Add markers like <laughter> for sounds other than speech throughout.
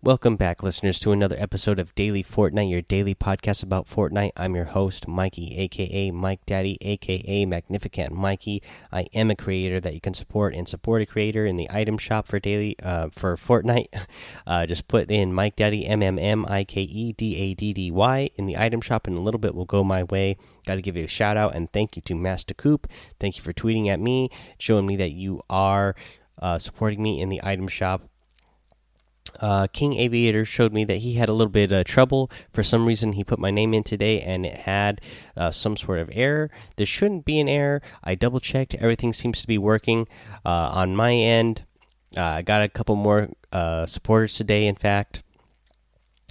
Welcome back, listeners, to another episode of Daily Fortnite, your daily podcast about Fortnite. I'm your host, Mikey, aka Mike Daddy, aka Magnificent Mikey. I am a creator that you can support and support a creator in the item shop for daily uh, for Fortnite. <laughs> Uh, just put in Mike Daddy M M M I K E D A D D Y in the item shop, and a little bit will go my way. Got to give you a shout out and thank you to Master Coop. Thank you for tweeting at me, showing me that you are uh, supporting me in the item shop uh, King Aviator showed me that he had a little bit of trouble. For some reason, he put my name in today and it had uh, some sort of error. There shouldn't be an error. I double checked. Everything seems to be working uh, on my end. Uh, I got a couple more uh, supporters today, in fact.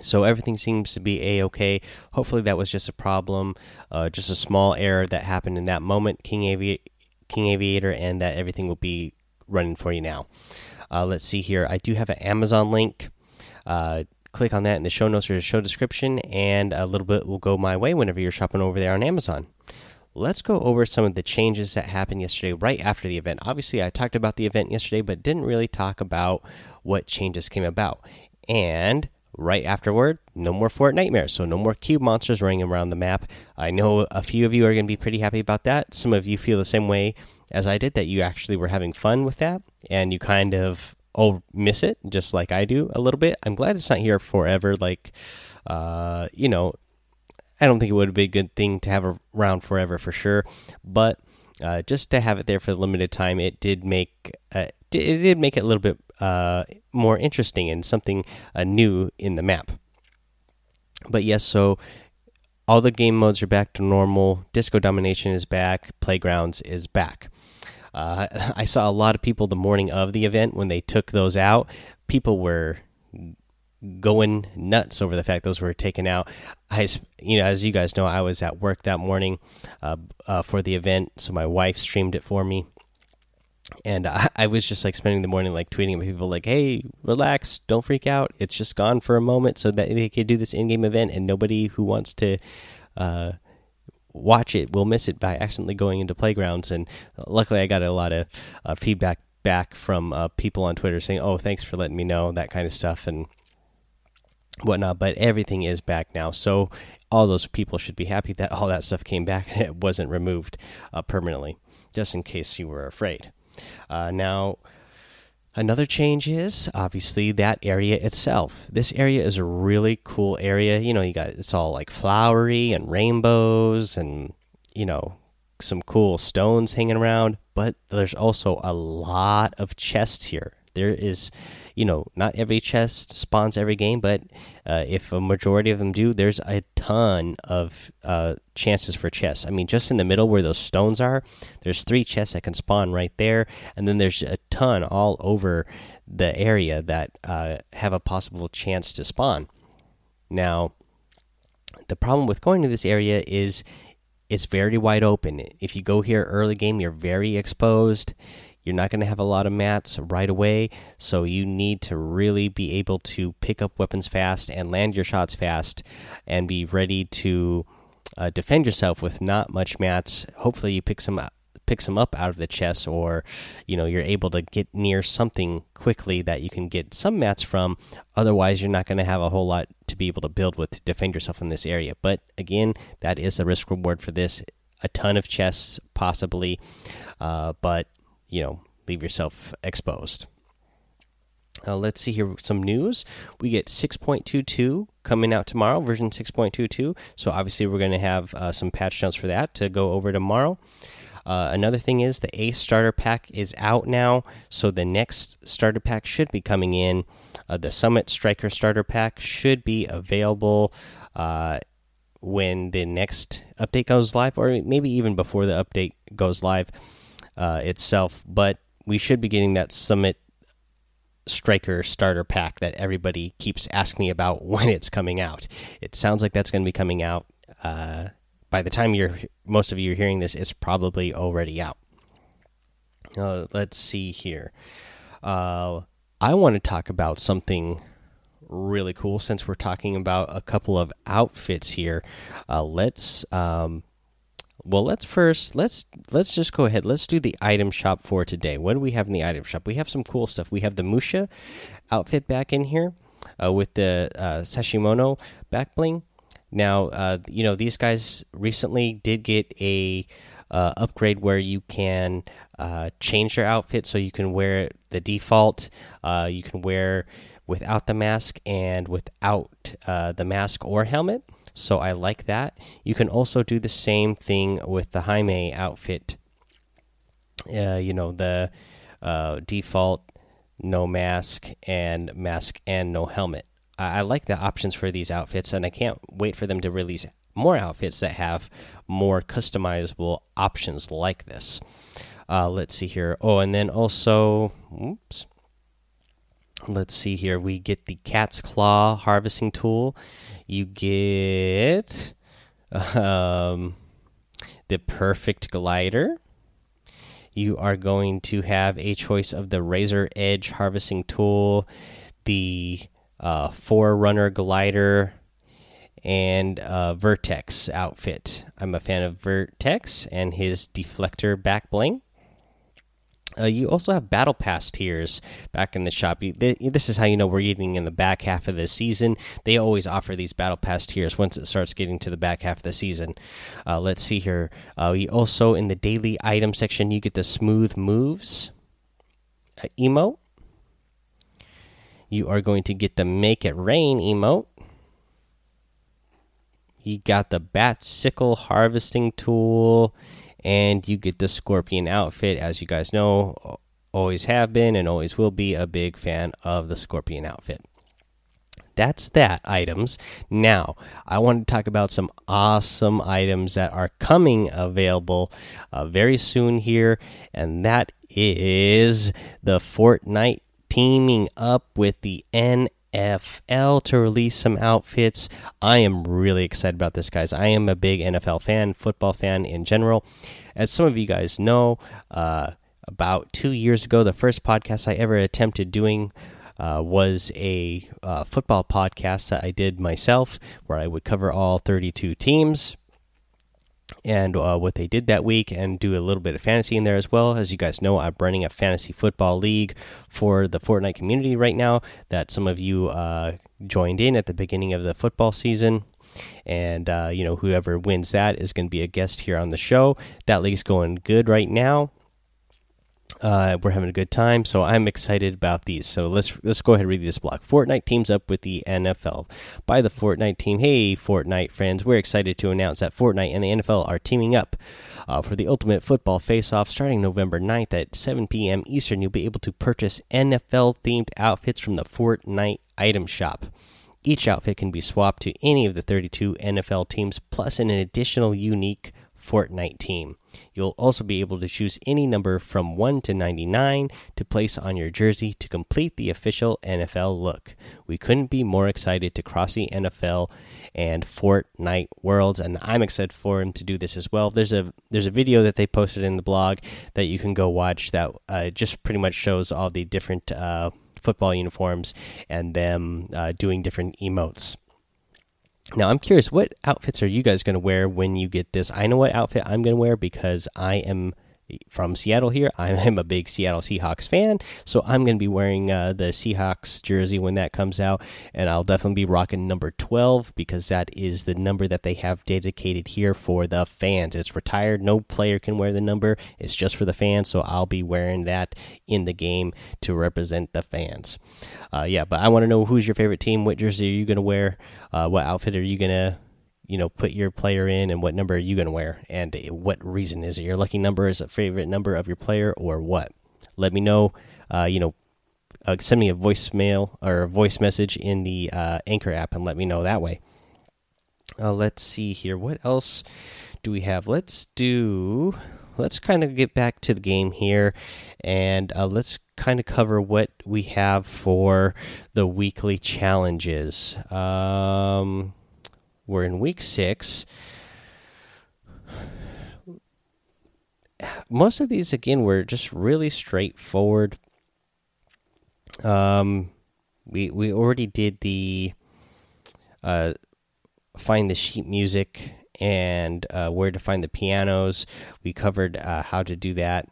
So everything seems to be a okay. Hopefully, that was just a problem, uh, just a small error that happened in that moment, King, Avi King Aviator, and that everything will be running for you now. Uh, let's see here. I do have an Amazon link. Uh, click on that in the show notes or the show description, and a little bit will go my way whenever you're shopping over there on Amazon. Let's go over some of the changes that happened yesterday, right after the event. Obviously, I talked about the event yesterday, but didn't really talk about what changes came about. And right afterward, no more Fortnitemares, so no more cube monsters running around the map. I know a few of you are going to be pretty happy about that. Some of you feel the same way as I did, that you actually were having fun with that, and you kind of oh miss it, just like I do a little bit. I'm glad it's not here forever. Like, uh, you know, I don't think it would be a good thing to have around forever for sure, but uh, just to have it there for the limited time, it did make uh, it did make it a little bit uh, more interesting and something uh, new in the map. But yes, so all the game modes are back to normal. Disco Domination is back. Playgrounds is back. Uh, <laughs> I saw a lot of people the morning of the event when they took those out. People were going nuts over the fact those were taken out. I, you know, as you guys know, I was at work that morning uh, uh, for the event, so my wife streamed it for me, and I, I, was just like spending the morning like tweeting with people like, "Hey, relax, don't freak out. It's just gone for a moment, so that they could do this in-game event, and nobody who wants to." Uh, watch it will miss it by accidentally going into playgrounds. And luckily, I got a lot of uh, feedback back from uh, people on Twitter saying, "Oh, thanks for letting me know," that kind of stuff and whatnot. But everything is back now, so all those people should be happy that all that stuff came back <laughs> and it wasn't removed uh, permanently, just in case you were afraid. Uh, now Another change is obviously that area itself. This area is a really cool area. You know, you got it's all like flowery and rainbows and you know some cool stones hanging around, but there's also a lot of chests here. There is you know, not every chest spawns every game, but uh, if a majority of them do, there's a ton of uh, chances for chests. I mean, just in the middle where those stones are, there's three chests that can spawn right there, and then there's a ton all over the area that uh, have a possible chance to spawn. Now, the problem with going to this area is it's very wide open. If you go here early game, you're very exposed you're not going to have a lot of mats right away, so you need to really be able to pick up weapons fast and land your shots fast and be ready to uh, defend yourself with not much mats. Hopefully, you pick some up pick some up out of the chest or you know you're able to get near something quickly that you can get some mats from. Otherwise you're not going to have a whole lot to be able to build with to defend yourself in this area. But again that is a risk reward for this. A ton of chests possibly uh, but you know, leave yourself exposed. Uh, let's see here some news. We get 6.22 coming out tomorrow, version 6.22. So obviously we're going to have uh, some patch notes for that to go over tomorrow. Uh, another thing is the Ace starter pack is out now, so the next starter pack should be coming in. Uh, the Summit Striker starter pack should be available uh, when the next update goes live, or maybe even before the update goes live uh, itself, but we should be getting that Summit Striker starter pack that everybody keeps asking me about <laughs> when it's coming out. It sounds like that's going to be coming out. Uh, by the time you're most of you are hearing this, it's probably already out. Uh, let's see here. Uh, I want to talk about something really cool since we're talking about a couple of outfits here. Uh, let's um, well, let's first let's let's just go ahead. Let's do the item shop for today. What do we have in the item shop? We have some cool stuff. We have the Musha outfit back in here. uh, with the uh, Sashimono back bling. Now, uh, you know these guys recently did get a uh, upgrade where you can uh, change your outfit so you can wear the default. Uh, you can wear without the mask and without uh, the mask or helmet. So I like that. You can also do the same thing with the Hime outfit. Uh, you know the uh, default no mask and mask and no helmet. I, I like the options for these outfits, and I can't wait for them to release more outfits that have more customizable options like this. Uh, let's see here. Oh, and then also, oops. Let's see here. We get the cat's claw harvesting tool. You get um, the perfect glider. You are going to have a choice of the razor edge harvesting tool, the uh, forerunner glider, and uh, Vertex outfit. I'm a fan of Vertex and his deflector back bling. Uh, you also have battle pass tiers back in the shop. You, this is how you know we're getting in the back half of the season. They always offer these battle pass tiers once it starts getting to the back half of the season. Uh, let's see here. Uh, we also in the daily item section you get the smooth moves uh, emote. You are going to get the make it rain emote. You got the bat sickle harvesting tool, and you get the scorpion outfit. As you guys know, always have been and always will be a big fan of the scorpion outfit. That's that items. Now, I want to talk about some awesome items that are coming available uh, very soon here, and that is the Fortnite teaming up with the N NFL to release some outfits. I am really excited about this, guys. I am a big NFL fan, football fan in general. As some of you guys know, uh, about two years ago, the first podcast I ever attempted doing uh, was a uh, football podcast that I did myself, where I would cover all 32 teams and uh, what they did that week and do a little bit of fantasy in there as well. As you guys know, I'm running a fantasy football league for the Fortnite community right now that some of you uh, joined in at the beginning of the football season. And, uh, you know, whoever wins that is going to be a guest here on the show. That league's going good right now. Uh, we're having a good time, so I'm excited about these. So let's let's go ahead and read this block. Fortnite teams up with the NFL by the Fortnite team. Hey, Fortnite friends, we're excited to announce that Fortnite and the NFL are teaming up uh, for the Ultimate Football Face-Off starting November 9th at 7 p.m. Eastern. You'll be able to purchase NFL themed outfits from the Fortnite item shop. Each outfit can be swapped to any of the 32 NFL teams, plus an additional unique Fortnite team. You'll also be able to choose any number from 1 to 99 to place on your jersey to complete the official NFL look. We couldn't be more excited to cross the NFL and Fortnite worlds and I'm excited for him to do this as well. There's a there's a video that they posted in the blog that you can go watch that uh, just pretty much shows all the different uh, football uniforms and them uh, doing different emotes. Now, I'm curious, what outfits are you guys going to wear when you get this? I know what outfit I'm going to wear because I am from Seattle here. I am a big Seattle Seahawks fan, so I'm going to be wearing uh, the Seahawks jersey when that comes out, and I'll definitely be rocking number 12 because that is the number that they have dedicated here for the fans. It's retired, no player can wear the number, it's just for the fans, so I'll be wearing that in the game to represent the fans. Uh, yeah, but I want to know who's your favorite team, what jersey are you going to wear, uh, what outfit are you going to you know put your player in and what number are you going to wear and what reason is it? Your lucky number is a favorite number of your player or what? Let me know uh, you know uh, send me a voicemail or a voice message in the uh, anchor app and let me know that way. Uh, let's see here. What else do we have? Let's do let's kind of get back to the game here and uh, let's kind of cover what we have for the weekly challenges. Um we're in week six. Most of these, again, were just really straightforward. Um, we we already did the uh, find the sheet music and uh, where to find the pianos. We covered uh, how to do that.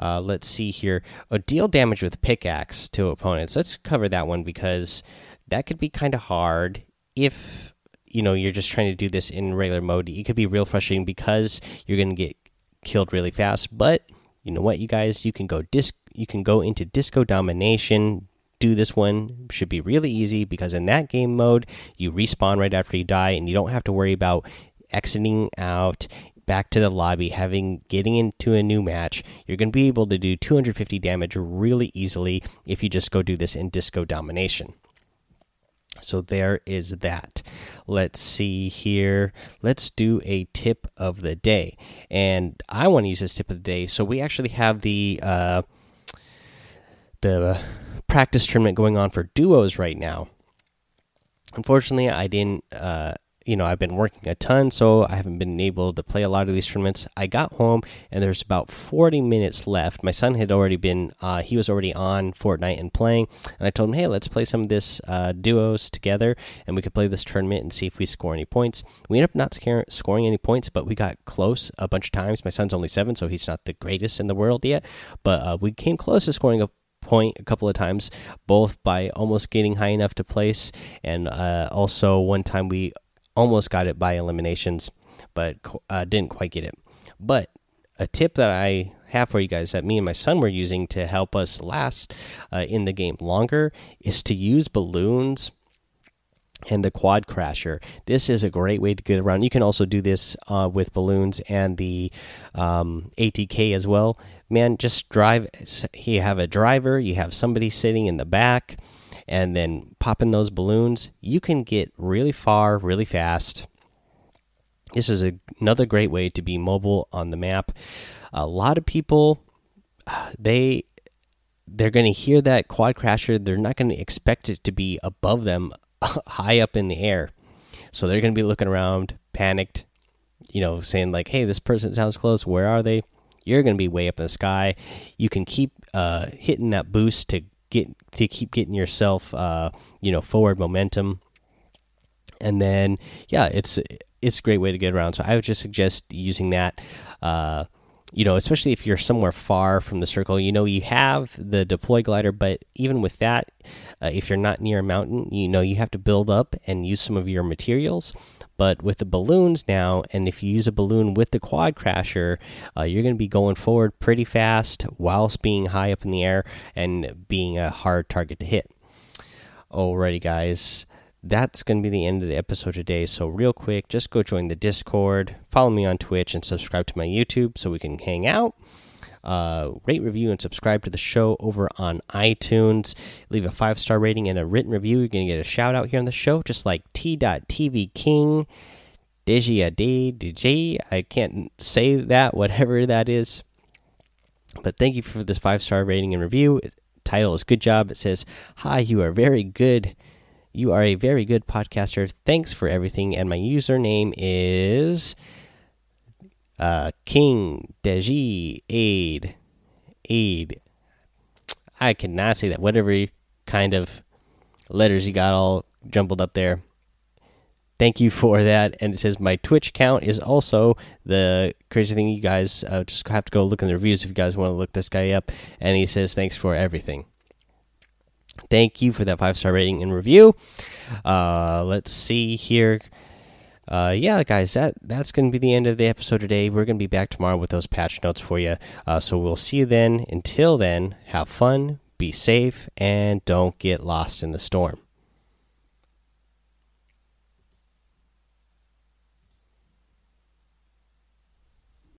Uh, let's see here. Oh, deal damage with pickaxe to opponents. Let's cover that one because that could be kind of hard if you know you're just trying to do this in regular mode. It could be real frustrating because you're going to get killed really fast. But you know what, you guys, you can go disc. You can go into disco domination. Do this one should be really easy because in that game mode you respawn right after you die and you don't have to worry about exiting out back to the lobby, having getting into a new match, you're going to be able to do 250 damage really easily if you just go do this in Disco Domination. So there is that. Let's see here. Let's do a tip of the day, and I want to use this tip of the day. So we actually have the uh, the practice tournament going on for duos right now. Unfortunately, I didn't. Uh, you know, I've been working a ton, so I haven't been able to play a lot of these tournaments. I got home and there's about 40 minutes left. My son had already been, uh, he was already on Fortnite and playing, and I told him, hey, let's play some of this uh, duos together, and we could play this tournament and see if we score any points. We ended up not scoring any points, but we got close a bunch of times. My son's only seven, so he's not the greatest in the world yet, but uh, we came close to scoring a point a couple of times, both by almost getting high enough to place, and uh, also one time we almost got it by eliminations, but uh, didn't quite get it. But a tip that I have for you guys that me and my son were using to help us last uh, in the game longer is to use balloons and the quad crasher. This is a great way to get around. You can also do this uh, with balloons and the um, ATK as well. Man, just drive. You have a driver, you have somebody sitting in the back and then pop in those balloons, you can get really far really fast. This is a, another great way to be mobile on the map. A lot of people <sighs> they they're going to hear that quad crasher, they're not going to expect it to be above them <laughs> high up in the air. So they're going to be looking around, panicked, you know, saying like, "Hey, this person sounds close. Where are they?" You're going to be way up in the sky. You can keep uh, hitting that boost to get to keep getting yourself uh, you know forward momentum. And then yeah it's it's a great way to get around. So i would just suggest using that uh, you know especially if you're somewhere far from the circle. You know you have the deploy glider but even with that uh, if you're not near a mountain you know you have to build up and use some of your materials but with the balloons now, and if you use a balloon with the quad crasher, uh, you're going to be going forward pretty fast whilst being high up in the air and being a hard target to hit. Alrighty, guys. That's going to be the end of the episode today. So, real quick, just go join the Discord, follow me on Twitch, and subscribe to my YouTube so we can hang out uh, rate, review, and subscribe to the show over on iTunes. Leave a five star rating and a written review. You're going to get a shout out here on the show, just like T.TV King, Deji D DJ. I can't say that, whatever that is. But thank you for this five star rating and review. Title is Good Job. It says, Hi, you are very good. You are a very good podcaster. Thanks for everything. And my username is uh, King, Deji, Aid, Aid. I cannot say that. Whatever kind of letters you got all jumbled up there. Thank you for that. And it says my Twitch account is also the crazy thing. You guys uh, just have to go look in the reviews if you guys want to look this guy up. And he says thanks for everything. Thank you for that five star rating and review. Uh, let's see here uh, yeah, guys, that that's going to be the end of the episode today. We're going to be back tomorrow with those patch notes for you. Uh, so we'll see you then. Until then, have fun, be safe, and don't get lost in the storm.